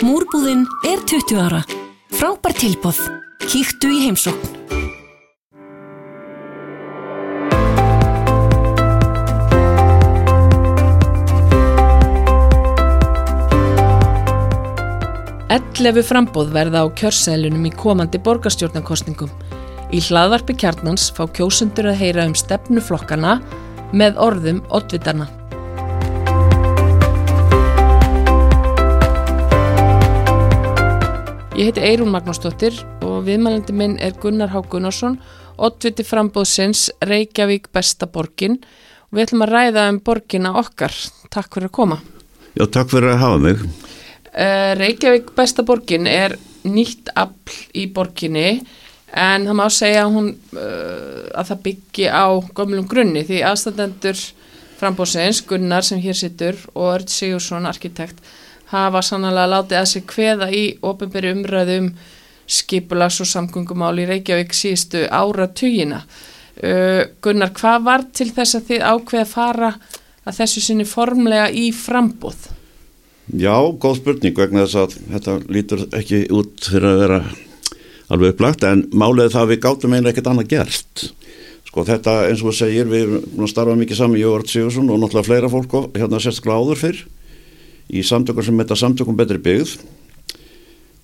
Múrbúðinn er 20 ára. Frábær tilbóð. Kíktu í heimsókn. Ellefu frambóð verða á kjörsælunum í komandi borgarstjórnarkostningum. Í hlaðvarpi kjarnans fá kjósundur að heyra um stefnuflokkana með orðum oddvitarna. Ég heiti Eirún Magnúsdóttir og viðmælandi minn er Gunnar Há Gunnarsson, oddviti frambóðsins Reykjavík besta borgin og við ætlum að ræða um borgina okkar. Takk fyrir að koma. Já, takk fyrir að hafa mig. Uh, Reykjavík besta borgin er nýtt afl í borginni en það má segja að, hún, uh, að það byggi á gömlum grunni því aðstandendur frambóðsins, Gunnar sem hér sittur og Örd Sigursson, arkitekt, hafa sannlega látið að sig kveða í ofinberi umræðum um skipulas og samgöngumál í Reykjavík síðustu ára tugina. Uh, Gunnar, hvað var til þess að þið ákveða að fara að þessu sinni formlega í frambóð? Já, góð spurning vegna þess að þetta lítur ekki út fyrir að vera alveg upplagt en málið það við gátum einlega ekkert annað gerst. Sko þetta eins og segir við starfa mikið saman Jóvart Sigursson og náttúrulega fleira fólk hérna sérstaklega áður fyrr í samtökum sem þetta samtökum betri byggð.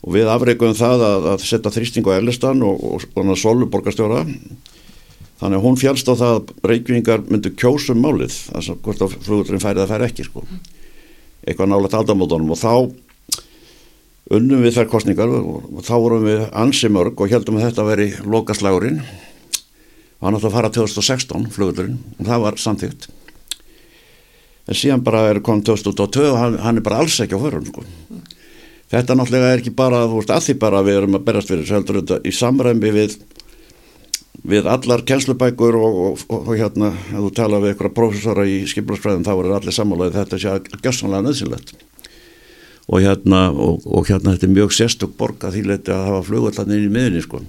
Og við afreikuðum það að, að setja þrýsting á Erlistan og, og, og Sólu borgarstjóra. Þannig að hún fjálst á það að reykvingar myndu kjósum málið þess að hvort að flugurinn færið að færa ekki sko. Eitthvað nálega aldamótonum og þá unnum við þær kostningar og þá vorum við ansi mörg og heldum að þetta veri lokaslagurinn. Og hann átti að fara 2016 flugurinn og það var samþýgt en síðan bara er kom 2002 og hann, hann er bara alls ekki á förun sko. þetta náttúrulega er ekki bara veist, að því bara við erum að berast fyrir heldur í samræmi við við allar kjenslubækur og, og, og, og hérna, ef þú tala við einhverja profesora í skipularsfræðin þá er allir sammálaðið þetta sé að gerðsannlega nöðsynlegt og hérna og hérna þetta er mjög sérstök borg að því leiti að hafa flugvallarnir inn í miðunni sko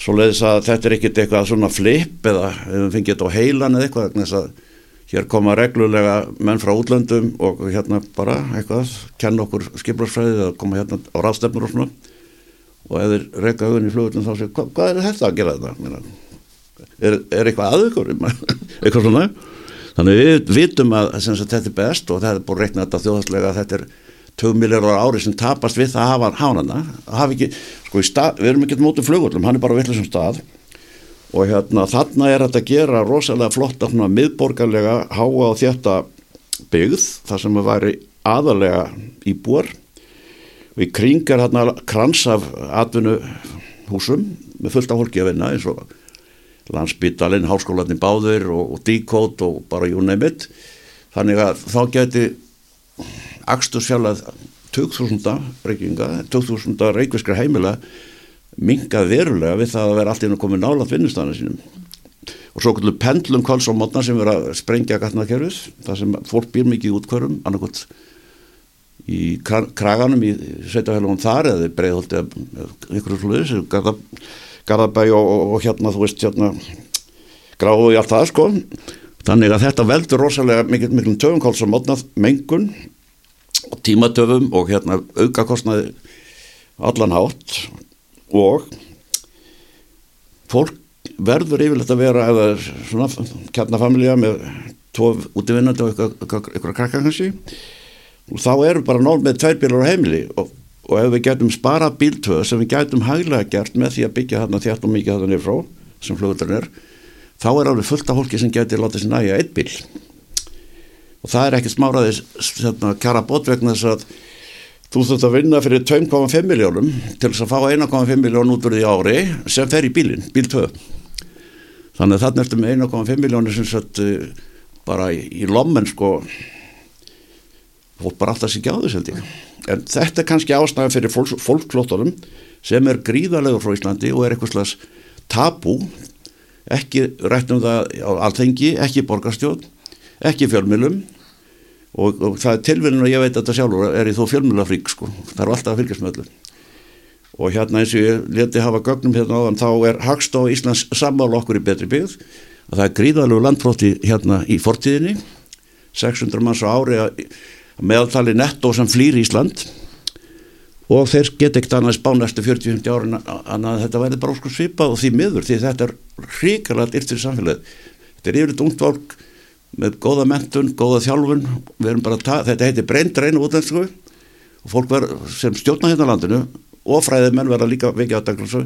svo leiðis að þetta er ekkit eitthvað svona flip eða ef við fengið þetta á heilan eða eitthvað hér koma reglulega menn frá útlöndum og hérna bara eitthvað kenna okkur skipularsfræðið að koma hérna á ráðstefnur og svona og ef þeir reyka auðvun í flugullin þá séu, hva, hvað er þetta að gera þetta? Er, er eitthvað aðugur? eitthvað svona? Þannig við vitum að, að þetta er best og það er búin að rekna þetta þjóðhanslega að þetta er 2 miljórar ári sem tapast við það að hafa hánana. Hafa ekki, sko, stað, við erum ekki mótið flugullum, hann er bara vittlisum stað og hérna þarna er þetta að gera rosalega flott af miðborgarlega háa og þjætta byggð þar sem að væri aðalega íbúar. Og í kring er hérna krans af atvinnuhúsum með fullt af fólki að vinna eins og landsbyttalinn, háskólanin báður og, og díkót og bara you name it. Þannig að þá geti axtursfjallað 2000 reykinga, 2000 reykviskra heimila mingað verulega við það að vera allt inn að koma nálat vinnustana sínum. Og svo kvöldu pendlum kólsómotna sem vera að sprengja gatnakerfis þar sem fólk býr mikið útkvörum annarkot í kraganum í sveitafélagum þar eða breiðholti eða ykkur sluðis Garðabæ og, og, og hérna þú veist hérna gráðu í allt það sko. Þannig að þetta veldur rosalega mikil, mikil töfumkáls og mótnað mengun og tímatöfum og hérna aukakostnaði allan hátt og fólk verður yfirlegt að vera eða svona kjarnafamilja með tóf útvinnandi og ykkur krakka kannski. Og þá eru bara nól með tvær bílar á heimili. Og, og ef við getum sparað bíltöð sem við getum hæglega gert með því að byggja þarna þjátt og mikið þarna nýrfrá sem flugvöldurinn er þá er alveg fullt af fólki sem getur látið sér næja eitt bíl. Og það er ekki smáraðis hérna, kjara bót vegna þess að þú þurft að vinna fyrir 2,5 miljónum til þess að fá 1,5 miljón út úr því ári sem fer í bílinn, bíltöð þannig að þarna ertum 1,5 miljónir sem sett bara í, lommen sko. Fólk bara alltaf sér ekki á þessu held ég. En þetta er kannski ástæðan fyrir fólk, fólkflóttunum sem er gríðarlegur frá Íslandi og er eitthvað slags tabú. Ekki rætt um það á alþengi, ekki borgarstjórn ekki fjölmjölum og, og það er tilvinnun og ég veit að þetta sjálfur er í þó fjölmjölafrík sko, það er alltaf að fylgjast með öllu. Og hérna eins og ég leti hafa gögnum hérna áðan þá er Hagstá Íslands sammála okkur í betri byggð. Og það er gríðarlegu landflótti hérna í fortíðinni. 600 manns á ári að meðaltali nettó sem flýr Ísland. Og þeir get ekkert annað spá næstu 40-50 árin að þetta verði bara óskur svipa og því miður því þetta er ríkarlega dyrtir í samfélagið. Þetta er yfirleitt ungt fólk með góða mentun, góða þjálfun. Þetta heitir breyndreinu útlensku og fólk ver, sem stjórna hérna landinu og fræðið menn verða líka vikið aðdækla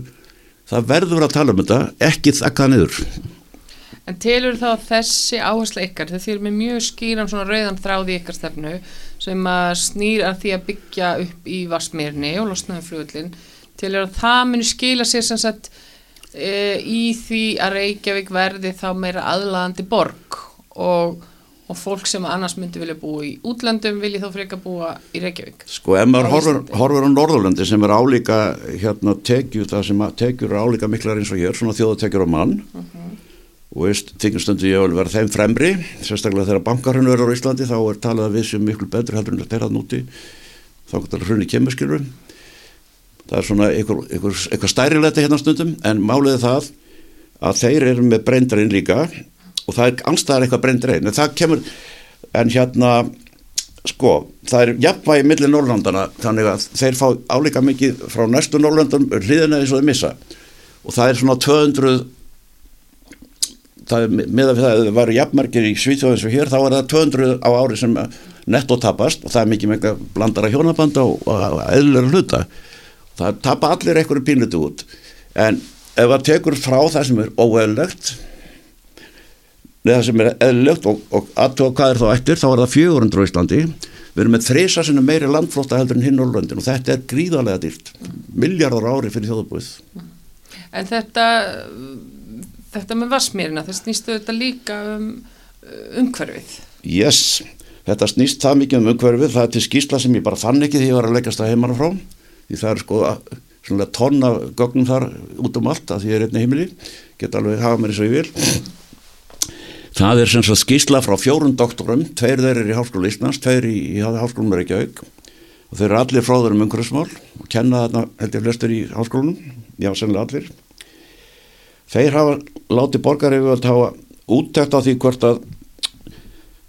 það verður að tala um þetta ekki þakka niður. En telur þá þessi áherslu ykkar þegar þið erum með mjög skýran svona rauðan þráði ykkar stefnu sem að snýr að því að byggja upp í Vassmýrni og losnaði flugullin telur að það muni skila sér sem sagt e, í því að Reykjavík verði þá meira aðlaðandi borg og, og fólk sem annars myndi vilja búa í útlandum vilji þá freka búa í Reykjavík. Sko ef maður horfur, horfur á Norðurlandi sem er álíka hérna tekju það sem tekjur er álíka miklar eins og hér svona þjóðatekjur á mann. Uh mhm. -huh og veist, þykjum stundu ég vil vera þeim fremri sérstaklega þegar bankarhönnu eru á Íslandi þá er talað að við sem miklu betur heldur en að núti þá það hrunni kemur skilur það er svona eitthvað, eitthvað stærilegt hérna stundum en máliði það að þeir eru með breyndarinn líka og það er anstæðar eitthvað breyndarinn en það kemur en hérna sko það er jafnvægi millir Norrlandana þannig að þeir fá álíka mikið frá næstu Norrlandum hliðina eins og þeir missa. Og það er svona 200 það, með að það var jafnmargir í Svíþjóðins og hér þá var það 200 á ári sem netto tapast og það er mikið með blandara hjónabanda og, og eðlulega hluta. Það tapa allir einhverju pínlutu út. En ef það tekur frá það sem er óeðlegt neða sem er eðlilegt og, og aðtóa hvað er þá eftir þá er það 400 á Íslandi. Við erum með þreysa er meiri landflóta heldur en hinn á Lundin og þetta er gríðarlega dýrt. Miljardar ári fyrir þjóðabúið En þetta þetta með vassmýrina, það snýstu þetta líka um umhverfið. Yes, þetta snýst það mikið um umhverfið, það er til skýrsla sem ég bara fann ekki því ég var að leggast það heimann frá, því það er sko tonna gögnum þar út um allt að því ég er einni heimili, geta alveg hafa mér eins og ég vil. Það er sem sagt skýrsla frá fjórun doktorum, tveir þeir eru í Háskóla Íslands, tveir í, í Háskólum Reykjavík. Og þeir eru allir fráður um umhverfismál og kenna þarna held ég flestur í háskólunum, já sennilega allir. Þeir hafa látið borgaræfjöld hafa úttækt á því hvort að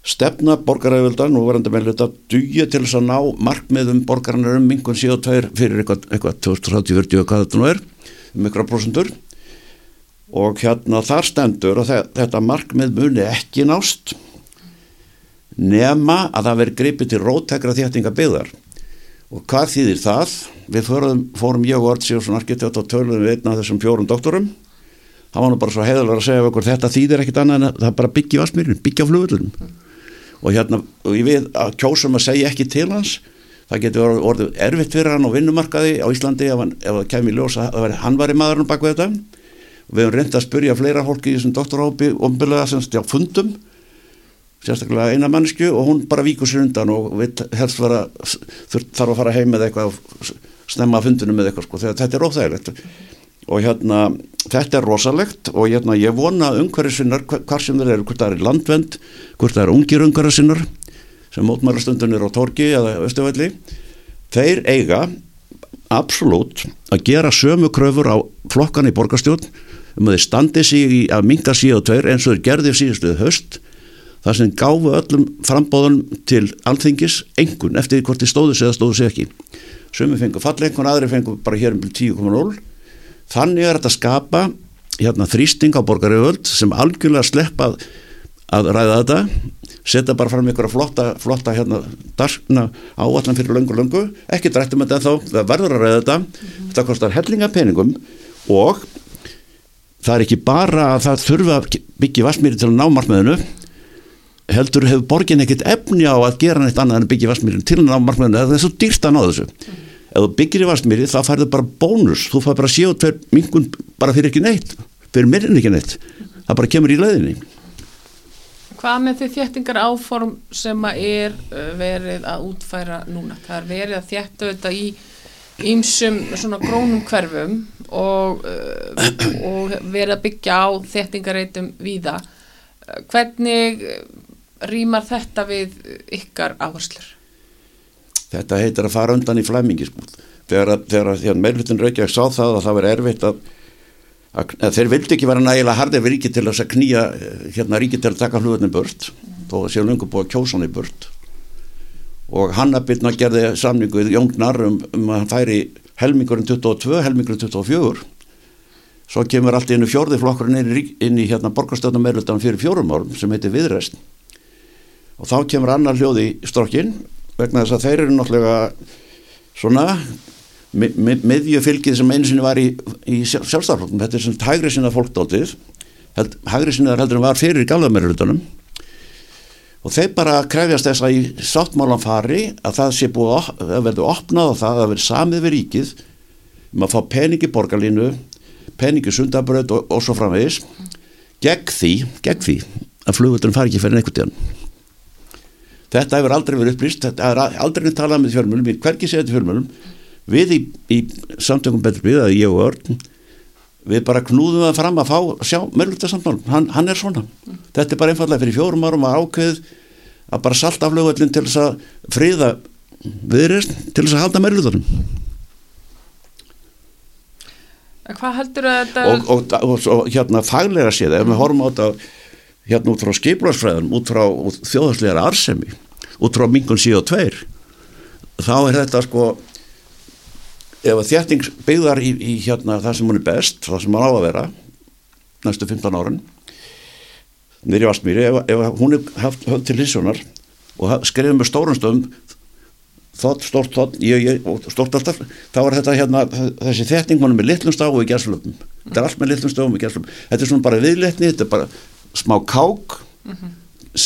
stefna borgaræfjöldan og verðandi með hluta dugja til þess að ná markmiðum borgarinnar um mingun síðan tveir fyrir eitthvað, eitthvað 2030-40 og hvað þetta nú er um ykkur prosentur og hérna þar stendur og þetta markmið muni ekki nást nema að það veri greipið til róttekra þéttinga byggðar og hvað þýðir það? Við fórum, fórum ég og Ortsi og svona arkitekt og töluðum við einna af þessum fjórum doktorum það var nú bara svo heiðalega að segja okkur þetta þýðir ekkit annað en það bara byggja vassmýrin, byggja flugullunum mm. og hérna, og við að kjósum að segja ekki til hans það getur orðið erfitt fyrir hann á vinnumarkaði á Íslandi ef, hann, ef það kemur í ljós að var, hann var í maðurinn bak við þetta og við hefum reyndið að spyrja fleira fólki í þessum doktorápi ombillega sem stjá fundum sérstaklega eina mannsku og hún bara víkur sér undan og helst vera þarf að fara heim með eitthvað snemma fundunum með eitthvað sko, þetta er óþægilegt. Og hérna þetta er rosalegt og hérna ég vona umhverfisinnar hvar sem þeir eru, hvort það er landvend hvort það er ungir umhverfisinnar sem mótmælastundunir á Torki eða Östuvalli, þeir eiga absolutt að gera sömu kröfur á flokkan í borgarstjórn um að þeir standi sig í að minga síðu og tveir eins og þeir gerði síðustuð höst þar sem gáfu öllum frambóðun til alþingis engun eftir hvort þeir stóðu sig eða stóðu sig ekki. Sömu fengur fallengun, aðri fengur bara hér um 10,0 þannig er þetta að skapa hérna, þrýsting á borgaröföld sem algjörlega sleppa að, að ræða þetta setja bara fram ykkur að flotta, flotta hérna, darkna áallan fyrir löngu löngu, ekki drættum þetta en þá það verður að ræða þetta, mm -hmm. þetta kostar hellinga peningum og það er ekki bara að það þurfa að byggja vassmýri til að ná markmiðinu heldur hefur borgin ekkit efni á að gera neitt annað en byggja vassmýri til að ná markmiðinu, það er svo dýrt að ná þessu. Mm -hmm ef þú byggir í vastmýri þá færðu bara bónus. Þú fær bara og tver mingun bara fyrir ekki neitt fyrir myrðin ekki neitt. Það bara kemur í leiðinni Hvað með því þéttingar áform sem að er uh, verið að útfæra núna? Það er verið að þéttu þetta í ímsum svona grónum hverfum og, uh, og verið að byggja á þéttingareitum víða. Uh, hvernig rýmar þetta við ykkar áherslur? þetta heitir að fara undan í flæmingi sko. þegar, þegar, þegar meðlutin Reykjavík sá það að það var erfitt að, að, þeir vildi ekki vera nægilega hardið við ríki til að knýja hérna ríki til að taka hlutin burt þó að séu lungu búið að kjósa hann í burt. Og Hannabirna gerði samningu við Jóngnar um, um að hann færi helmingurinn 22, helmingurinn 24 svo kemur allt í einu fjórði flokkurinn inn í, inn í hérna borgarstöðnum meirultan fyrir fjórum árum sem heitir Viðrest og þá kemur annar hljóði í strokkin vegna þess að þeir eru náttúrulega svona miðju fylgið sem einu sinni var í, í sjálfstaflokkum, þetta er sem hægri sinna fólkdótið, held, hægri sinna heldur en var fyrir galðamærurutunum og þeir bara krefjast þess að í sáttmálan fari að það sé búið að verðu opnað og það að verðu samið við ríkið um að fá peningi borgarlínu peningi sundabröð og, og svo framvegis gegn því, gegn því að flugvöldunum fari ekki fyrir einhvern tíðan. Þetta hefur aldrei verið upplýst þetta er aldrei talað með fjölmjölum hverkið segja þetta fjölmjölum við í, í samtökum betur við, að ég og Örn við bara knúðum það fram að fá sjá meðluta samtál, hann, hann er svona mm. þetta er bara einfallega fyrir fjórum árum að ákveð að bara salta af lögvöldin til þess að fríða viðrist til þess að halda meðlutunum Hvað heldur að þetta og, og, og, og hérna fagleira séð, ef við horfum á þetta hérna út frá skiplarsfræðan út frá þjóðhanslegar arsemi út frá mingun síð og tveir þá er þetta sko ef að þjætting byggðar í, í hérna það sem hún er best, það sem hún á að vera næstu 15 árun nýri Vastmýri, ef, ef hún er haft höfð til hlissunar og skrifið með stórumstöðum þótt, stórt, þótt, ég, ég, stórt alltaf þá er þetta hérna, þessi þjætting hún er með litlum stáu í gerðslöfum þetta er allt með litlum stáum í gerðslöfum þetta er svona bara viðletni, þetta er bara smá kák mm -hmm.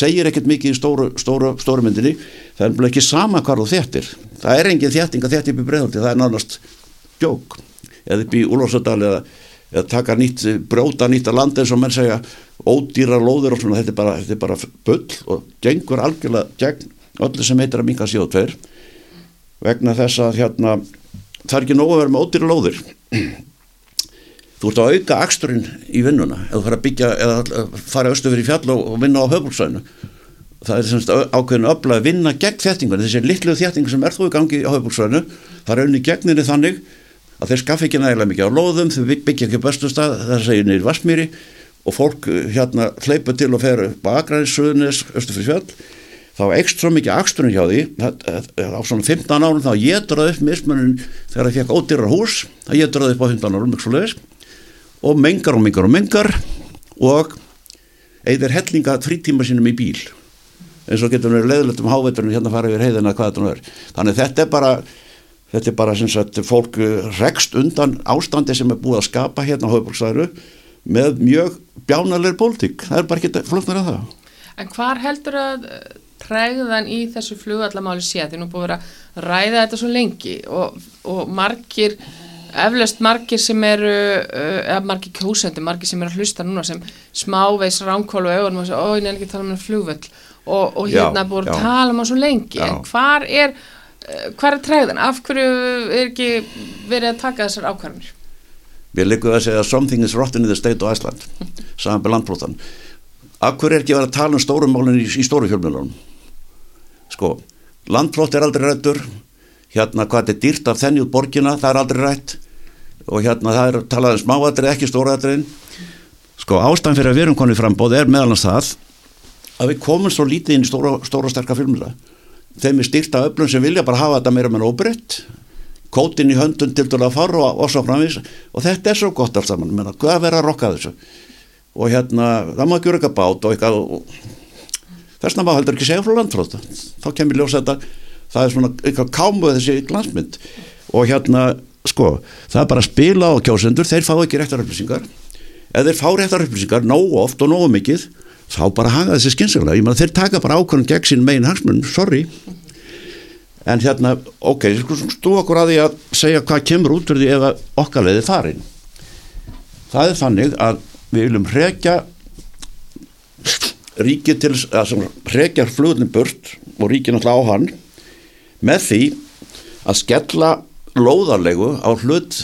segir ekkert mikið í stóru, stóru, stóru myndinni það er ekki sama hvar þú þjættir það er engin þjætting að þjætti upp í bregðaldi það er nánast djók eða upp í Úlfarsadal eða, eða taka nýtt bróta nýtt að landa eins og menn segja ódýra lóður og svona. Þetta er bara, þetta er bara bull og gengur algjörlega gegn öllu sem heitir að minka síðan tveir vegna þess að hérna það er ekki nógu að vera með ódýra lóður þú ert að auka axturinn í vinnuna. Eða fara að byggja eða fara austu fyrir fjall og vinna á höfbúrsvæðinu það er semst ákveðin öfla að vinna gegn þjættingunni, þessi litlu þjættingu sem er þó í gangi á höfbúrsvæðinu, það er auðvitað gegninni þannig að þeir skaffi ekki nægilega mikið á lóðum, þau byggja ekki bestu stað, það segir nýri Vasmíri og fólk eh, hérna hleypa til og fer Akranis, Suðunis, Östu fyrir fjall, þá ekst svo mikið aksturinn hjá því, á svona 15 árum þá getur það upp mismunin þegar það fekk ódýrar hús, það getur það upp á 15 árum, og mengar og mengar og mengar og eða hellinga frítíma sínum í bíl eins og getur verið leðilegt um háveturinn hérna fara yfir heiðina hvað þetta nú er. Þannig þetta er bara þetta er bara sem sagt fólk rekst undan ástandi sem er búið að skapa hérna á höfbruksæru með mjög bjánalegri pólitík, það er bara ekki flutnar af það. En hvar heldur að træðan í þessu flugallamáli sé? Því nú búið að ræða þetta svo lengi og, og margir eflaust margir sem eru eða margir kjósendi, margir sem eru að hlusta núna sem smáveis ránkólu og auðvunum og ég nefnir ekki að tala um flugvöld og, og hérna búið að tala um það svo lengi já. en hvar er eh, hvar er træðan, af hverju er ekki verið að taka þessar ákvarðanir? Við líkuðum að segja something is rotten in the state of Iceland saman með landbrótan af hverju er ekki verið að tala um stórumálinn í, í stóru fjölmjölunum sko, landbrót er aldrei rættur hérna hvað er dýrt af þenni út borgina, það er aldrei rætt og hérna það er talað um smáadrið ekki stóraadriðin sko ástæðan fyrir að við erum konið frambóð er meðalans það að við komum svo lítið inn í stóra, stóra sterkar fjölmjöla þeim er styrta öflum sem vilja bara hafa þetta meira með óbreytt kótin í höndun til dæla að fara og, og svo framvís og þetta er svo gott alls saman menna, hvað verður að rokka þessu. Og hérna, það má ekki vera eitthvað bát og eitthvað. Þess vegna má heldur ekki segja frá landflóta þá kemur ljósa þetta það er svona eitthvað kámuð þessi glansmynd og hérna, sko það er bara að spila á kjósendur, þeir fá ekki réttar upplýsingar. Eða þeir fá réttar upplýsingar nógu oft og nógu mikið þá bara hanga þessi skynseglega, ég maður þeir taka bara ákvörðum gegn sín megin hansmunum, sorry. En hérna, ok stú okkur að því að segja hvað kemur út fyrir því ef okkar leiði farin. Það er þannig að við viljum hrekja ríkið til að hrekja flugunin burt og ríkið náttúrulega á hann með því að skella lóðarlegu á hlut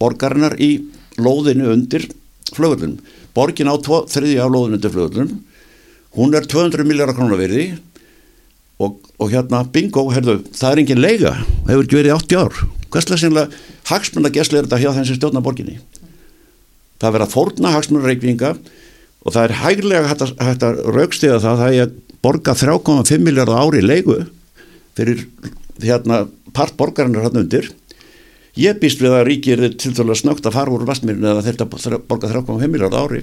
borgarinnar í lóðinu undir flugunin borgin á þriðja á lóðinu til flugullum hún er 200 miljardar krónar verði og, og hérna bingo, herðu, það er engin leiga hefur ekki verið 80 ár. Hverslega sínlega hagsmunna gæsli er þetta hjá þessi stjórna borginni? Það verða fórna hagsmunna reikvinga og það er hæglega hægt að, að raukstiða það það er að borga 3,5 miljardar ári leigu fyrir hérna part borgarinnar hann undir ég býst við að ríkir er til dælu snögt að fara úr vastmýrin eða þetta borga 3,5 miljard ári.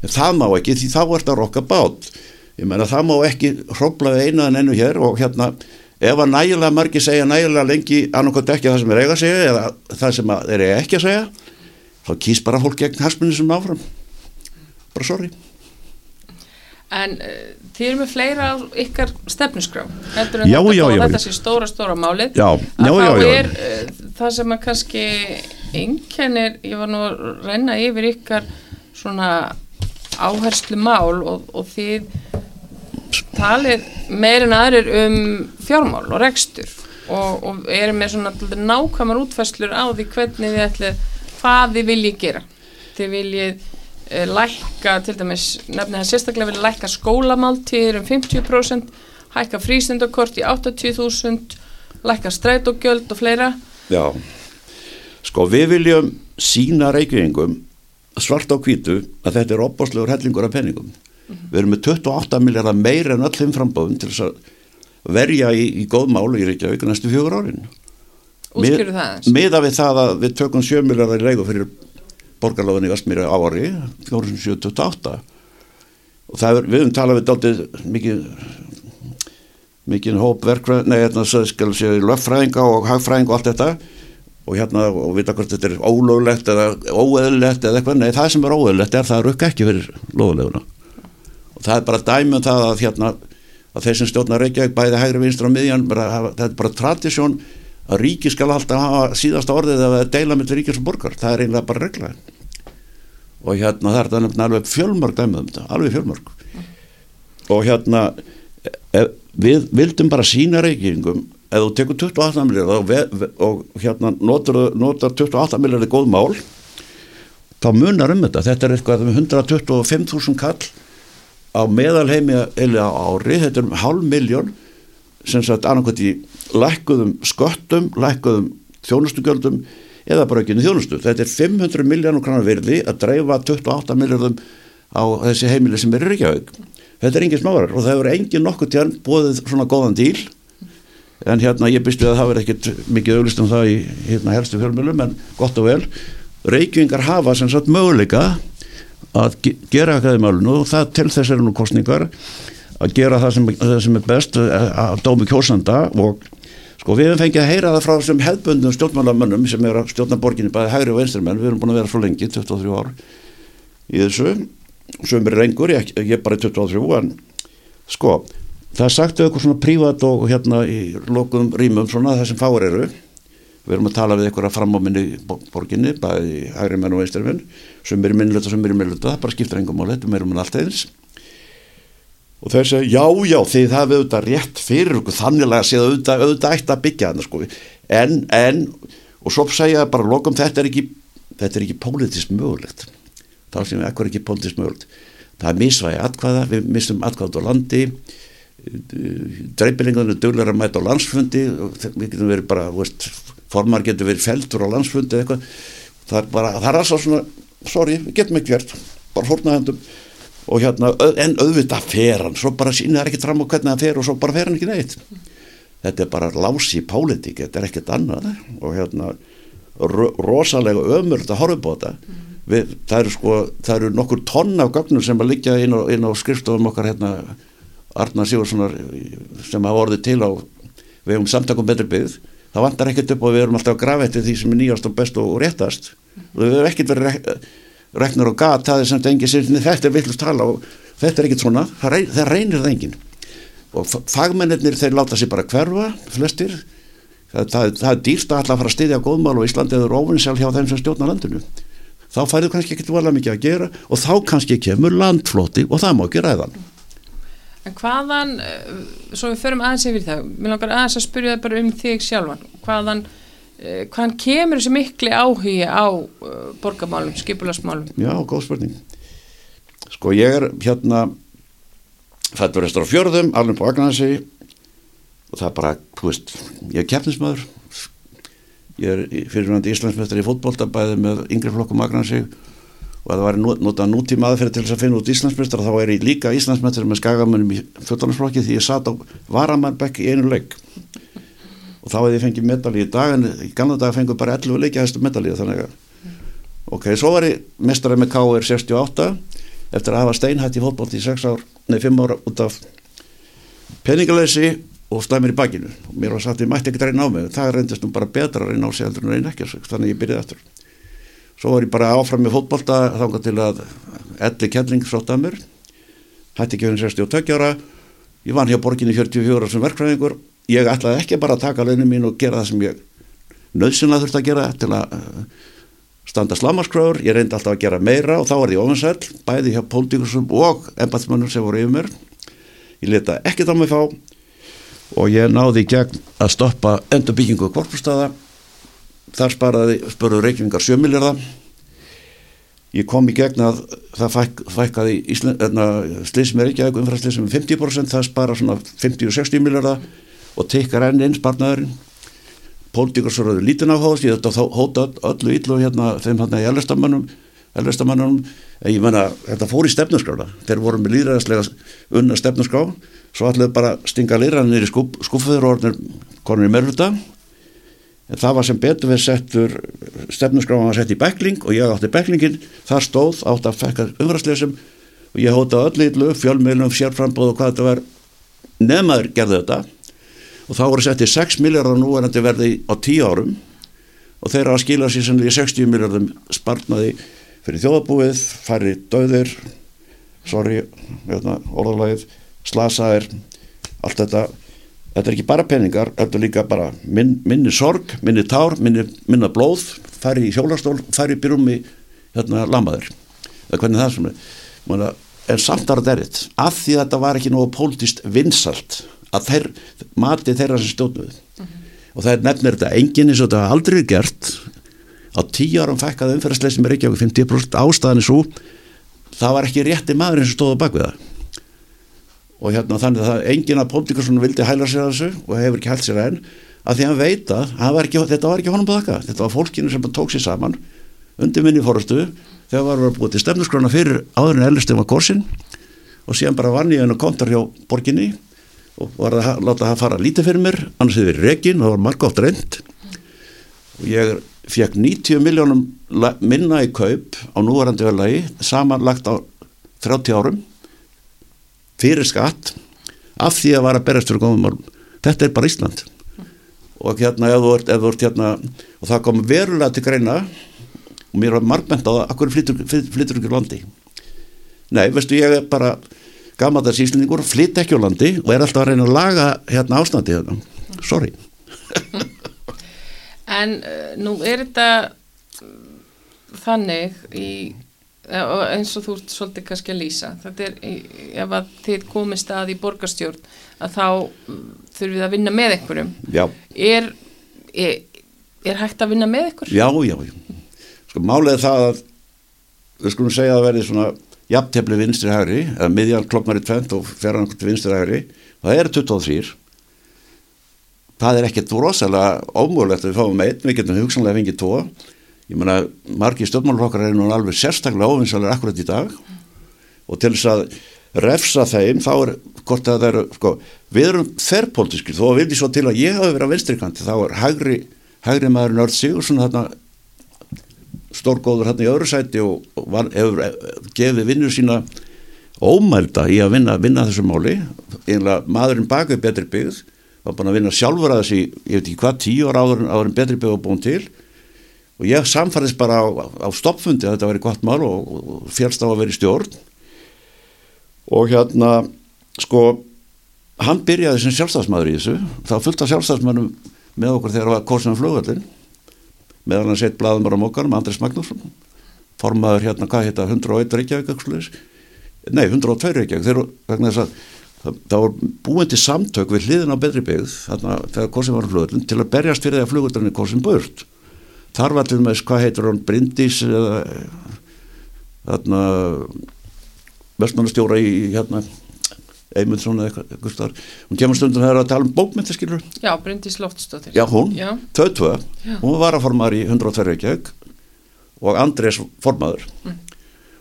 En það má ekki því þá er þetta rokka bát. Ég menna það má ekki hróplaði eina en ennu hér og hérna ef að nægilega margi segja nægilega lengi annarkot ekki það sem er eiga að segja eða það sem er eiga ekki að segja þá kýst bara fólk gegn hasmunni sem áfram. Bara sorry En uh, þið eru með fleira á ykkar stefnusgrá heldur en Já, þetta já, já, þetta sé stóra, stóra málið. Já, að já, þá er uh, það sem að kannski einkennir, ég var nú að renna yfir ykkar svona áherslu mál og, og þið talið meir en aðrir um fjármál og rekstur og, og eru með svona nákvæmar útfæslur á því hvernig þið ætlið hvað þið viljið gera. Þið viljið lækka til dæmis, nefnir það sérstaklega viljið lækka skólamáltíðir um 50% hækka frístundakort í 80.000 lækka strætógjöld og fleira Já, sko við viljum sína reykjöfingum svart á hvítu að þetta er opbáslegur hellingur af penningum. Við erum með 28 miljardar meira en öllum frambóðum til þess að verja í, í góð málu í Reykjavík næstu fjögur árin. útskjöru það eins Miða við það að við tökum 7 miljardar í leiku fyrir borgarlóðin í Vestmýri á ári, 4728 og það er, við höfum talað við dálítið mikið mikið hóp verkfræð, nei, hérna, skal sé löffræðinga og hagfræðinga og allt þetta. Og hérna, og vita hvort þetta er ólöglegt eða óeðlilegt eða eitthvað, nei, það sem er óeðlilegt er það að rukka ekki fyrir loðuleguna og það er bara dæmi um það að hérna, að þeir sem stjórnar Reykjavík bæði hægri vinstra og miðjan, bara, þetta er bara tradisjón að ríki skal alltaf hafa síðasta orðið eða deila með ríkis og borgar, það er einlega bara regla. Og hérna það er það nefnilega alveg fjölmörg dæmið um þetta, alveg fjölmörg. Og hérna e, við vildum bara sína reykingum ef þú tekur 28 miljard og, og hérna notar, notar 28 miljard góð mál þá munar um þetta. Þetta er eitthvað um 125.000 kall á meðalheimi eða ári, þetta er um hálf miljón sem sagt annarkvæmt í lækkuðum sköttum, lækkuðum þjónustugjöldum eða bara ekki þjónustu. Þetta er 500 miljónur kranar virði að dreifa 28 miljardum á þessi heimili sem er Reykjavík. Þetta er engin smárar og það hefur engin nokkuð tjörn bóðið svona góðan díl en hérna ég býst við að það verði ekkit mikið auglist um það í hérna helstu fjölmjölum en gott og vel. Reykjavíkar hafa sem sagt möguleika að ge- gera eitthvað í málunu og það til þess eru nú kostningar að gera það sem, það sem er best eh, að dómi kjósanda og sko við hefum fengið að heyra það frá sem hefðbundum stjórnmálamönnum sem er að stjórna borginni bæði hægri og venstri menn, við erum búin að vera svo lengi 23 ár í þessu. Sem er rengur, ég, ég er bara 23 en sko það er sagt eitthvað svona prívat og hérna í lokuðum rýmum svona það sem fáir eru. Við erum að tala við eitthvað fram á minni borginni, bæði hægri menn og venstri menn. Sem er í minnluta, sem er í minnluta það bara skiptir engum máli, þetta merum en allt eins og þeir segja, já, já, þið hafið auðvitað rétt fyrir okkur þannig að séð auðvitað, auðvitað ætti að byggja hann sko. en, en og svo segja bara lokum þetta er ekki þetta er ekki pólitískt mögulegt. Þá sem við ekkur ekki pólitískt mögulegt? Það er misvægi atkvæða, við mistum atkvæða á landi dreipilingarnir að mæta á landsfundi við getum verið bara veist, formar getur verið feltur á landsfundi eitthvað. Það er bara, það er alltaf svona sorry, við getum ekki verið, bara fórnaðendum og hérna, en auðvitað fer hann, svo bara sýnir það ekki fram á hvernig hann fer og svo bara fer hann ekki neitt. Þetta er bara lási í pólitík þetta er ekkert annað. Og hérna ro rosalega ömurð að horfa þetta. Við, það eru sko, það eru nokkur tonn af gögnum sem að liggja inn á, inn á skrifstofum okkar hérna Arnar Sigurssonar sem hafa orðið til á við hefum samtakum betri byggð. Það vantar ekkert upp og við erum alltaf að grafa eftir því sem er nýjast og best og réttast. Og við hefum ekkert verið reknur og gat, það er samt engin sér þetta er villust tala og þetta er ekkert svona. Það, reyn, það reynir það engin og fa- fagmennirnir þeir láta sér bara hverfa flestir. Það, það, það er dýrst að alltaf fara að styðja góðmál og Íslandi eður ofinsjál hjá þeim sem stjórna landinu. Þá færðu kannski ekkert vala mikið að gera og þá kannski kemur landflóti og það má ekki ræðan En hvaðan, eh, svo við förum aðeins yfir það, mér langar aðeins að spyrja það bara um þig sjálfan, hvaðan, hvaðan kemur þessi mikli áhugi á uh, borgamálum, skipularsmálum? Já, góð spurning. Sko ég er hérna fættur eftir á fjörðum, alveg på Agnarsi og það er bara, þú veist ég er keppnismöður ég er fyrirvændi Íslandsmestari í fótbolta bæði með yngri flokkum Agnarsi og ef það væri notað nútíma aðferð til þess að finna út Íslandsmyndstara þá er ég líka Íslandsmyndstara með skagamönnum í fullaninsflokki því ég satt á varamannbekk í einu leik og þá hefði ég fengið medalí í dag en í gamla dag fengið bara 11 leikja þessu medalí þannig að ok, svo var ég mestarið með KR 68 eftir að hafa steinhætt í fótbolt í 6 ár, nei 5 ára út af peningaleysi og slæmir í bakinu. Og mér var sagt að ég mætti ekki reyna á mig það reyndist nú bara betra að reyna á sig heldur en reyna ekki þannig ég byrjaði eftir svo var ég bara áfram með fótbolta þangað til að elli kelling sótt að mér hætti ekki hún 62 ára ég vann hjá borginni 44 ára sem verkfræðingur ég ætlaði ekki bara að taka leinu mín og gera það sem ég nöðsynlega þurfti að gera til að uh, standa slamaskröður, ég reyndi alltaf að gera meira og þá var ég ofinsæl, bæði hjá pólitíkursum og embatsmönnum sem voru yfir mér. Ég leta ekkert á mig fá og ég náði í gegn að stoppa endurbyggingu korpusstaða. Þar sparaði, spurðu reikningar 7 miljardar ég kom í gegn að það fæk, fækkaði slísum er ekki aðeins umfæðslísum um 50% það spara svona 50-60 miljardar og tekkar enn einn sparnaðurinn. Pólitíkursverður lítinn áháðs ég þetta hóta öllu yllu hérna þeim hérna í en ég menna þetta fór í stefnusgrána þeir voru með líðræðislega unna stefnusgrá svo allir bara stinga í skúf, skúfuður og orðinir konur í merluta en það var sem betur við settur stefnusgrána var sett í bekling og ég átti beklingin það stóð átt að fekka umræðsleisum og ég hóta öllu yllu fjölmiðlum, sérframbóð og hvað þetta var. Nefnaður gerði þetta og þá voru settið 6 miljardar nú en þetta verði á 10 árum. Og þeir að skila sér sannlega 60 miljardum spartnaði fyrir þjóðabúið, færri döðir sorry, hérna, orðalagið slasaðir allt þetta, þetta er ekki bara peningar þetta er líka bara minn, minni sorg minni tár, minni, minna blóð færri í hjólastól, færri í byrjumi hérna, lamaður eða hvernig það sem er. En samt að þetta er þetta, af því að þetta var ekki nógu pólitist vinsalt að þeir mati þeirra sem stjórnuð mm -hmm. og það er nefnir þetta enginn eins og þetta aldrei gert. Á tíu árum fækkað er ekki á 50% ástæðan er svo það var ekki rétti maður eins og stóða bak við það. Og hérna þannig að enginn að Póndikarsson vildi hæla sér að þessu og hefur ekki hælt sér enn. Að því að hann veit að var ekki, þetta var ekki honum baka þetta var fólkinu sem tók sér saman undir minni fórastu þegar var að búið til stefnusgrona fyrir áðurinn ellistum að korsin og síðan bara vann ég hennu kontar hjá borginni og var að láta það fara lítið fyrir mér annars hefur verið reygin, það var margótt reynd og ég fekk 90 miljónum minna í kaup á núvarandi velagi samanlagt á 30 árum fyrir skatt af því að vara að berast fyrir málum. Þetta er bara Ísland. Og hérna ef þú ert, ef þú ert hérna og það kom verulega til greina og mér var margmend á það, akkur flyttur, flyttur ekki landi? Nei, veistu ég er bara gammaldags íslendingur, flytt ekki á landi og er alltaf að reyna að laga hérna ástandi hérna. sorry En uh, nú er þetta þannig í, eins og þú ert svolítið kannski að lýsa þetta er, ef að þið komist að í borgarstjórn að þá þurfum við að vinna með einhverjum er, er, er hægt að vinna með einhver? Já, já, já sko málið er það að við skulum segja að verði svona jafntefni vinstri hægri, eða miðjan kloknar í tvent og til vinstri hægri það er 23 það er ekkert rosalega ómúlegt að við fáum einn, við getum hugsanlega fengið tvo. Ég menna, margi stjórnmálflokkar er nú alveg sérstaklega óvinsalega akkurat í dag. Og til þess að refsa þeim, þá er hvort að það eru, sko, við erum þerrpolískir, þó að vildi svo til að ég hafi verið á vinstrikanti, þá er hægri hægri maður Nörd Sigursson þarna stórgóður hérna í öðru sæti og, var, hefur gefið vinnur sína ómælda í að vinna, vinna þessu máli. Einlega maðurinn baka betri byggð var búin að vinna sjálfur að þessi ég veit ekki hvað, tíu ára áður, áður en betri byggð var búin til. Og ég samfæðist bara á, á stoppfundi að þetta veri gott mál og, og félst á að veri stjórn. Og hérna sko hann byrjaði sem sjálfstafsmaður í þessu. Það fylgta sjálfstafsmannum með okkur þegar það var korsunum flugvöldin meðan hann sett blaðumar á mókanum, Andris Magnússon. Formaður hérna, hvað heita 101 Reykjavík nei, 102 Reykjavík þess að það, það var búin til samtök við hliðin á betri byggð þarna þegar korsin var flugvöldin til að berjast fyrir því að flugvöldin er korsin burt. Þar var til með, hvað heitur hann Bryndís eða þarna vestmannastjóra í hérna Eymundsson eða eitthvað starf. hún kemur stundum þegar að tala um bókmynda skilur Já, Bryndís Loftsdóttir. Já, hún, þau tvö, hún var að formar í 102 Reykjavík og Andrés formaður. Mm.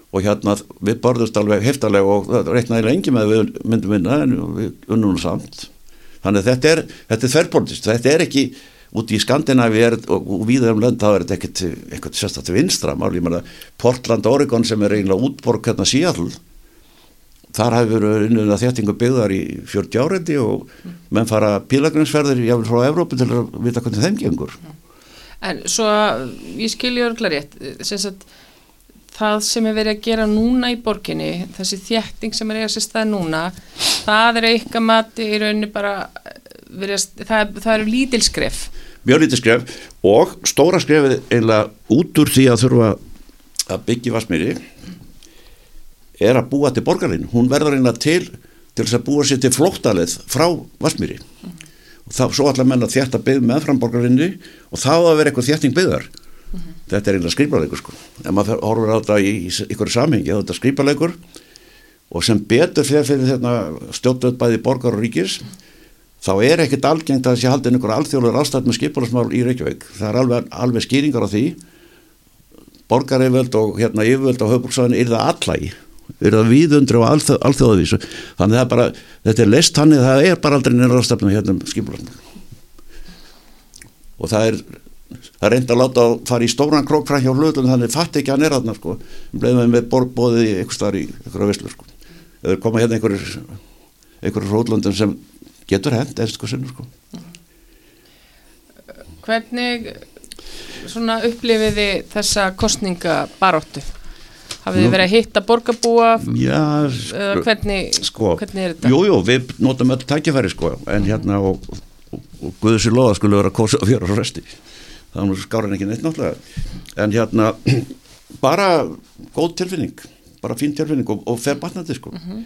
og hérna við borðust alveg heftalega og það reiknaði lengi með við myndum vinna en við unnum samt. Þannig að þetta er, þetta er þverrpolítist þetta er ekki út í Skandinavi er, og, og við um lönd þá er ekkert eitthvað sérstaklega vinstra mál, ég meina Portland, Oregon sem er eiginlega útborg hérna Seattle þar hefur verið unnið að þéttingu byggðar í 40 árendi og menn fara pílagrinsferðir jáfnvel frá Evrópu til að vita hvernig þeim gengur En svo, ég skilji örgla rétt, sem sagt, það sem er verið að gera núna í borginni, þessi þjætting sem er eiga sér stað núna, það er eitthvað mati í rauninni bara, verið, það, það eru lítilskref. Mjög lítilskref og stóra skrefið einlega út úr því að þurfa að byggja vassmýri er að búa til borgarinn. Hún verður einlega til til þess að búa sér til flóttalið frá vassmýri. Mm og þá svo allar menn að þjætta byggð með framborgarinnu og þá að vera eitthvað þjætting byggðar mm -hmm. þetta er einlega skrýparleikur sko ef maður horfur á þetta í ykkur samhengi þetta er skrýparleikur og sem betur fyrir fyrir þetta stjórnvöld bæði borgar og ríkis þá er ekkit algengt að þessi haldin ykkur alþjóðlega rástætt með skipulasmál í Reykjavík það er alveg, alveg skýringar á því borgareiföld og hérna yfirvöld á höfbruksvæðinu er það allægi er það viðundri og alþjóð, alþjóðavísu. Þannig það er bara, þetta er list þannig það er bara aldrei neina ráðstafnum hérna um skipulöfnum og það er það er reynd að láta að fara í stóran krókfræð hjá hlutum þannig fatt ekki að nýra þarna sko. Bleið með borgbóðið í einhver starf í einhverja visslur sko. Eða koma hérna einhverjur einhverjur hrótlöndum sem getur hend eða sko sinnur sko. Hvernig svona upplifiði þessa kostningabaróttu? Hafið þið verið að hitta borgarbúa? Já, sko, hvernig, sko, hvernig er þetta? Jú, jú, við notum öll tækifæri sko, en hérna og, og, og Guður sér loða skulle vera að kosa að fjöra á resti. Það er nú skárin ekki neitt náttúrulega. En hérna, bara góð tilfinning, bara fín tilfinning og, og fer batnandi sko. Mm -hmm.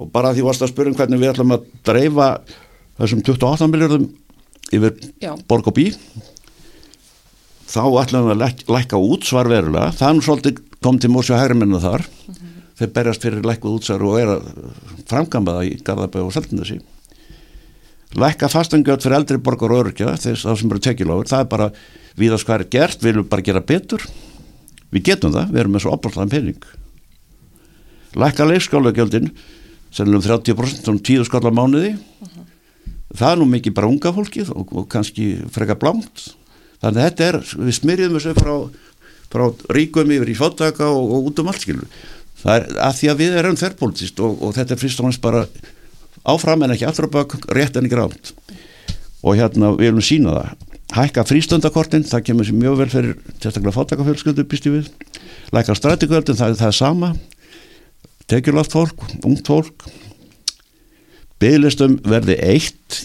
Og bara því varst að spyrja um hvernig við ætlum að dreifa þessum 28 miljardum yfir Já. borg og bí, þá ætlum við að læk, lækka út svarverulega. Það er nú svolítið kom til Mósi og Hægrimennu þar. Mm -hmm. þeir berjast fyrir lækkuð útsar og er að framkamba það í Garðabæð og Seltindasi lækka fastangjöld fyrir eldri borgar og örkja þess að sem eru tekilofur, það er bara við að er gert, við viljum bara gera betur. Við getum það, við erum með svo opaltaðan pening. Lækka leikskálagjöldin sennilegum 30% um tíu skallar mánuði. Uh -huh. það er nú mikið bara unga fólkið og, og kannski freka blámt þannig að þetta er, við smyrjum þessu frá frá ríkum yfir í fóttaka og, og út um allt skilur það er að því að við erum þerrpolítist og, og þetta er fyrst og náttúrulega bara áfram en ekki á bak, rétt en ekki rámt og hérna við viljum sína það. Hækka frístundakortin, það kemur sér mjög vel fyrir sérstaklega fóttakafjölsköldu býstu við. Lækka strætikvöldin, það, það er sama. Tekjulátt fólk ungt fólk. Bygglistum verði eitt.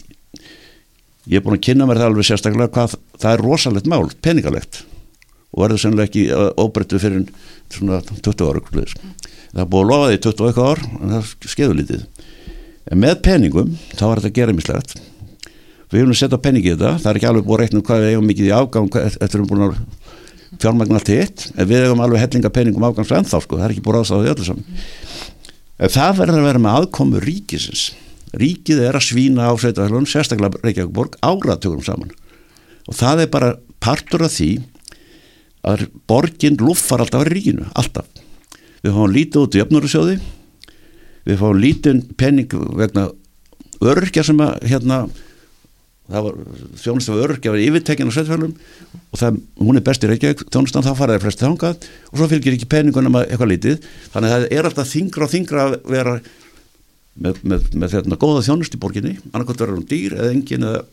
Ég er búin að kynna mér það alveg sérstaklega hvað það er rosalegt mál, peningalegt og verður sennilega ekki óbreyttu fyrir svona 20 ára það er búið að lofa því 21 ár en það skeður lítið en með peningum þá var þetta að gera mislegt við höfum að setja peningi þetta. Það er ekki alveg búið að reikna um hvað við eigum mikið í afgang eftir að við erum búin að fjármagna allt hitt en við eigum alveg hellinga peningum afgangs ennþá sko, það er ekki búið aðsáðið öllu saman. En það verður að vera með aðkomu ríkisins. Ríkið er að svína á sveitafélagum sérstaklega Reykjavík borg áratugum saman. Og það er bara partur af því að borginn luffar alltaf í ríkinu, alltaf. Við fáum lítið út í öfnurusjóði, við fáum lítið penning vegna örkja sem að hérna, það var þjónust af örkja að vera yfirtekinn á sveitfælum og það, hún er best í Reykjavík, þjónustan þá faraði flesti þangað og svo fylgir ekki penningunum eitthvað lítið, þannig að það er alltaf þingra og þingra að vera með, með, með þetta góða þjónust í borginni, annarkot verður hún dýr eða engin eða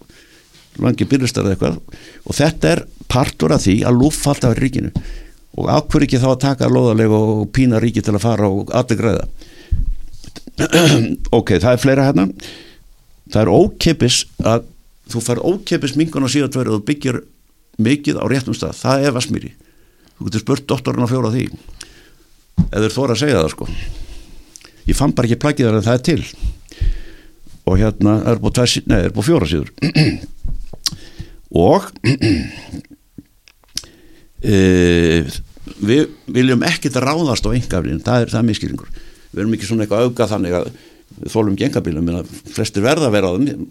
langi byrjustar eða eitthvað. Og þetta er partur af því að lúfa alltaf í ríkinu. Og ákveður ekki þá að taka loðalega og pína ríki til að fara og allir greiða ok, það er fleira hérna. Það er ókeppis að þú fær ókeppis mingun á síðan tverju og þú byggir mikið á réttum stað. Það er vasmýri þú getur spurt doktorinn að fjóra því. Eða þú þóra að segja það sko. Ég fann bara ekki plagið þar en það er til. Og hérna er búið, tvær, nei, er búið fjóra síður. Og við viljum ekkert ráðast á engaflin, það er það miskilningur við erum ekki svona eitthvað auka þannig að þólum ekki engaflin, flestir verða að vera á þeim.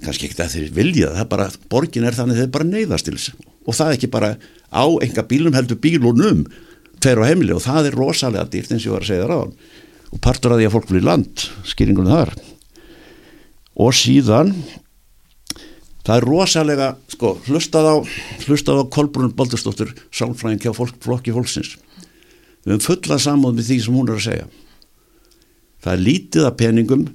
Kannski ekki það þeir vilja það er bara, borgin er þannig þeir bara neyðast til þess. Og það er ekki bara á enga bílum heldur bílunum tveir á heimili og það er rosalega dýrt eins og ég var að segja það ráðan og partur að því að fólk í land skýringunum þar. Og síðan það er rosalega sko, hlustað á, hlustað á Kolbrún Baldurstóttur sálfræðing hjá fólk, flokki fólksins. Við höfum fullað samóð með því sem hún er að segja. Það er lítið að peningum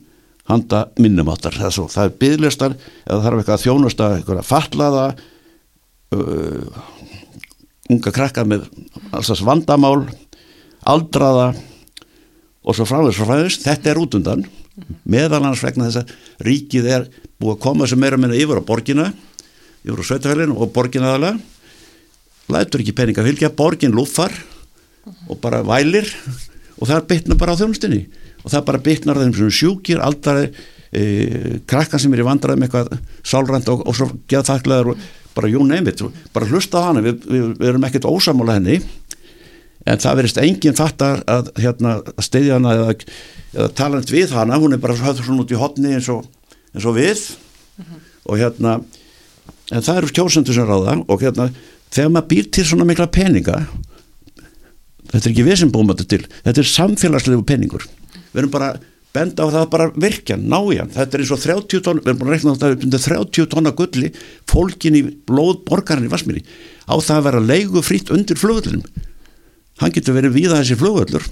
handa minnumáttar það er, svo, það er bygglistar eða þarf eitthvað að þjónusta eitthvað að fatlaða uh, unga krakka með allsast vandamál aldraða og svo framvegs og framvegs, þetta er út undan meðal hans vegna þess að ríkið er búið að koma sem meira minna yfir á borgina yfir á sveitafælinu og borgina aðalega lætur ekki peninga fylgja, borgin lúfar og bara vælir og það bytnar bara á þjónustinni og það bara bytnar þeim sem sjúkir aldrei e, krakkan sem er í vandraðum eitthvað sálrænt og, og svo þakklegar og bara jú nefnit, bara hlusta á hana. Við, við, við erum ekkert ósamála henni en það verist enginn fattar að, hérna, að steyðja hana eða, eða tala henni við hana, hún er bara svona út í hotni eins og, eins og við. Uh -huh. og hérna en það eru kjósendur sem ráða og hérna þegar maður býr til svona mikla peninga þetta er ekki við sem búum þetta til þetta er samfélagslegu peningur. Við erum bara benda á það bara virkja, ná í hann. Þetta er eins og 30 tónn, við erum búin að rekna þetta 30 tónna gulli, fólkin í blóð borgarinn í Vasmíri á það að vera leigu frýtt undir flugöldunum hann getur verið víða þessi flugöldur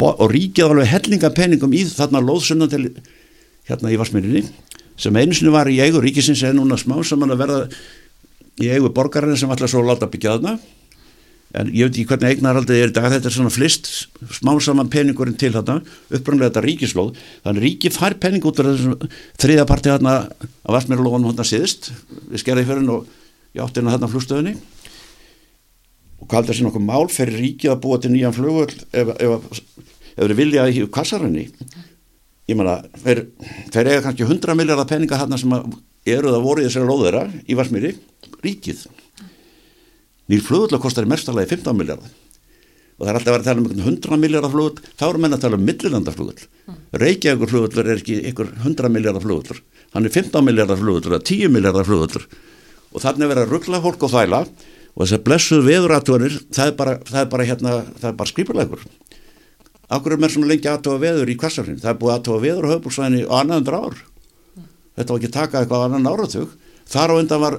og ríkið alveg hellinga peningum í þarna loðsunna til hérna í Vasmírinni sem einsinu var í eigu ríkisins en núna smá saman að verða í eigu borgarinn sem allar svo láta byggja þarna. En ég veit ekki hvernig eignarhaldið er í dag þetta er svona flist smá saman peningurinn til þarna upprannlega þetta ríkislóð. Þannig ríki fær pening út af þessum þriðaparti þarna að Vestmjörlóðan þarna síðist við skerði fyrir og ég átti hérna þarna flugstöðinni og það sem okkur mál? Fyrir ríkið að búa til nýjan flugvöld ef, ef, ef þeir vilja að híu kassarinni ég menna þeir, eiga kannski 100 miljardar peninga þarna sem eru það voru í þessari lóðera í Vestmjörli ríkið. Nýr flugvöld kostar í mestarlegi 15 miljardar og það er alltaf að vera að tala um 100 miljardar flugvöld þá eru menn að tala um millilanda flugvöld. Reykjavíkur flugvöld er ekki ykkur 100 miljardar flugvöld hann er 15 miljardar flugvöld eða 10 miljardar flugvöld og þannig að vera að ruggla fólk og þæla og þess að blessuð veðuratúanir það er bara, það er bara, hérna, bara skrifurlegur Akkur er mér svona lengi aðtóa veður í kvassarinn það er búið aðtóa veður á höfbúrsvæðinni á annaðundra ár. Þetta var ekki taka eitthvað annan áratug. Þar á undan var,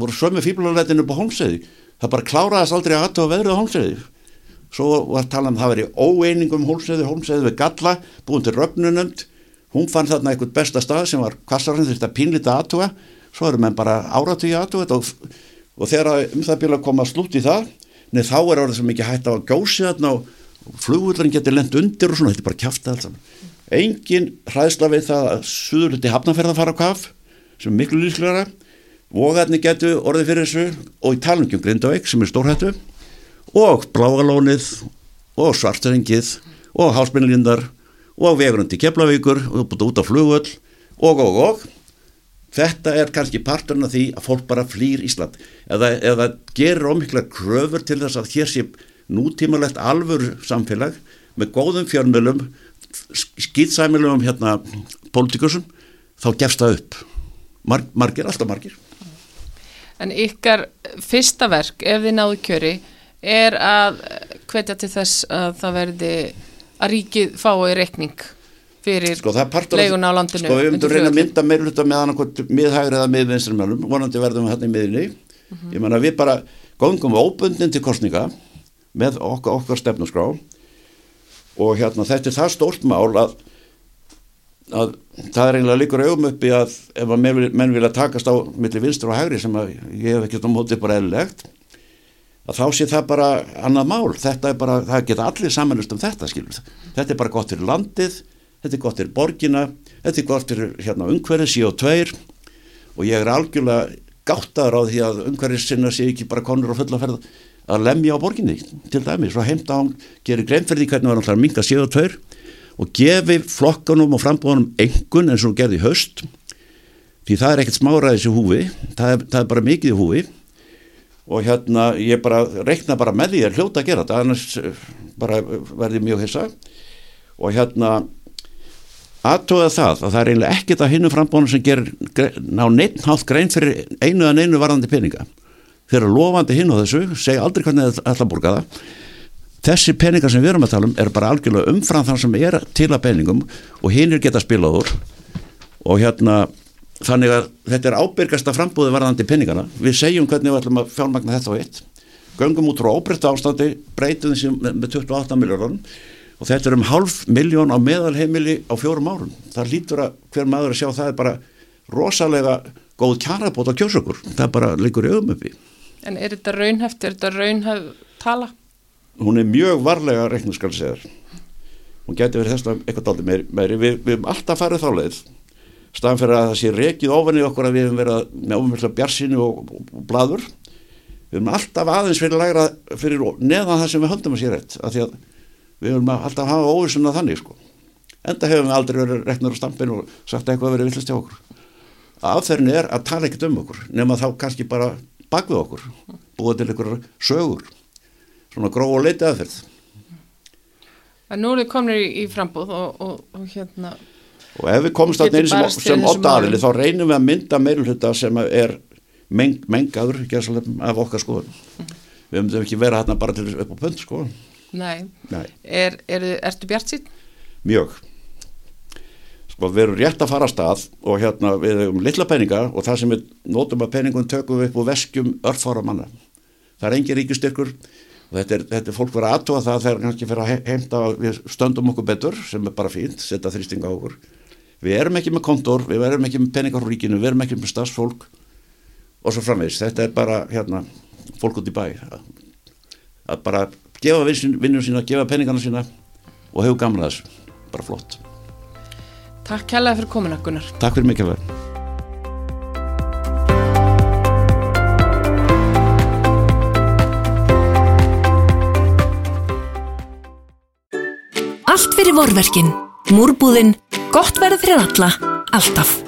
voru sömu fíbluleginu upp á hómsæði það bara kláraðast aldrei aðtöða veðrið á hólmsæði svo var talað um það verið óeiningum hólmsæði, hólmsæði við galla búin til rögnunönd hún fann þarna eitthvað besta stað sem var kassarinn þetta pínlita aðtöða svo erum við bara áratögi aðtöða og, og þegar um það byrja að koma slútt í það neð þá er orðið sem ekki hægt á að gjósi þarna og, flugvöldurinn getur lent undir og svona, þetta er bara kæft alls engin hræðsla við það að suðurluti hafnaferða fara á kaf sem er miklu líklega Vogarni getur orðið fyrir þessu og í talningum Grindavík sem er stórhættu og Blágalónið og Svartarengið og Hálsbynlindar og vegurinn til Keflavíkur og búið út á flugvöld og og og þetta er kannski parturinn af því að fólk bara flýr Ísland. Eða, eða gerir ómikla kröfur til þess að hér sé nútímalegt alvur samfélag með góðum fjörnmjölum skýtsæmilum hérna politikusum þá gefst það upp. Mar margir, alltaf margir. En ykkar fyrsta verk, ef þið náðu kjöri, er að hvetja til þess að það verði að ríkið fái reikning fyrir sko, leiguna á landinu. Sko við myndum reyna að mynda meirluta með annarkot miðhægur eða miðvinstrumjálum, vonandi verðum við hérna í miðinni. Mm -hmm. Ég menna við bara gongum óbundin til kostninga með okkar, okkar stefnusgrá og hérna þetta er það stórt mál að að það er eiginlega líkur auðum uppi að ef að menn vilja takast á millir vinstur og hægri sem að ég hef ekkert á móti bara eðlilegt að þá sé það bara annað mál, þetta er bara, það geta allir samanlust um þetta skilur þetta er bara gott fyrir landið, þetta er gott fyrir borgina, þetta er gott fyrir hérna umhverfið sí og tveir og ég er algjörlega gáttaður á því að umhverfið sinna sé ekki bara konur og fullaferð að lemja á borginni til dæmi, svo heimt á hann gerir greinferði hvernig var hann minga sí og tveir og gefi flokkanum og frambóðanum engun eins og gerði höst því það er ekkert smáraðis í húfi það er, það er bara mikið í húfi. Og hérna ég bara reikna bara með því að hljóta að gera þetta annars eh, bara verði mjög hissa. Og hérna aðtóða það að það er eiginlega ekkert að hinnu frambóðanum sem ger ná neitt hátt grein fyrir einu að einu varðandi peninga. Þeir eru lofandi hinn á þessu segja aldrei hvernig það ætla að borga það. Þessi peningar sem við erum að tala um er bara algjörlega umfram þann sem er til að peningum og hinnir geta spilað úr. Og hérna þannig að þetta er ábyrgasta frambúði varðandi peningana. Við segjum hvernig við ætlum að fjármagna þetta á eitt. Göngum út frá óbreytta ástandi breytum þessi með 28 miljónum og þetta er um halv miljón á meðalheimili á fjórum árun það lítur að hver maður að sjá það er bara rosalega góð kjarabót á kjósökur það bara líkur í ögum uppi. En er þetta raunhæft, er þetta raunhæf tala? hún er mjög varlega reiknarskal segjar hún geti verið þess að eitthvað daldi meiri, meiri. Við, við hefum alltaf farið þá leið staðan fyrir að það sé rekið ofan í okkur að við hefum verið með ofumfylgja bjarsinu og, og, og bladur við hefum alltaf aðeins fyrir lægra fyrir neðan það sem við höldum að sé rétt af því að við hefum alltaf hafa óvisuna þannig sko enda hefum við aldrei verið reknar á stampin og sagt eitthvað að verið villast hjá okkur aðferðin er að tala ekkert um okkur nema þá kannski bara bak við okkur búið til einhverjar sögur svona gróð og leiti aðferð En nú er þið komin í, í frambúð og, og, og hérna og ef við komumst að neina sem, sem málum. þá reynum við að mynda meirulhutta sem er meng, mengaður af okkar skoðun við höfum ekki vera hérna bara til upp á pönd sko. Nei, Nei, er, er, ertu bjart sín? mjög. Sko við erum rétt að fara að stað og hérna við hefum litla peninga og það sem við notum að peningum tökum við upp og veskjum örfára manna. Það er engin ríkistyrkur og þetta er, þetta er fólk verið aðtúa það þegar kannski fyrir að he- heimta við stöndum okkur betur sem er bara fínt, setja þrýstinga á okkur. Við erum ekki með kontor, við erum ekki með peningar á ríkinu, við erum ekki með stafsfólk og svo framvegis, þetta er bara hérna, fólk út í bæ. Að bara gefa vinnum sína, gefa peningana sína og hefur gamla þessu, bara flott Takk kærlega fyrir komuna Gunnar. Takk fyrir mikið verð Allt fyrir vorverkin. Múrbúðin. Gott verð fyrir alla. Alltaf.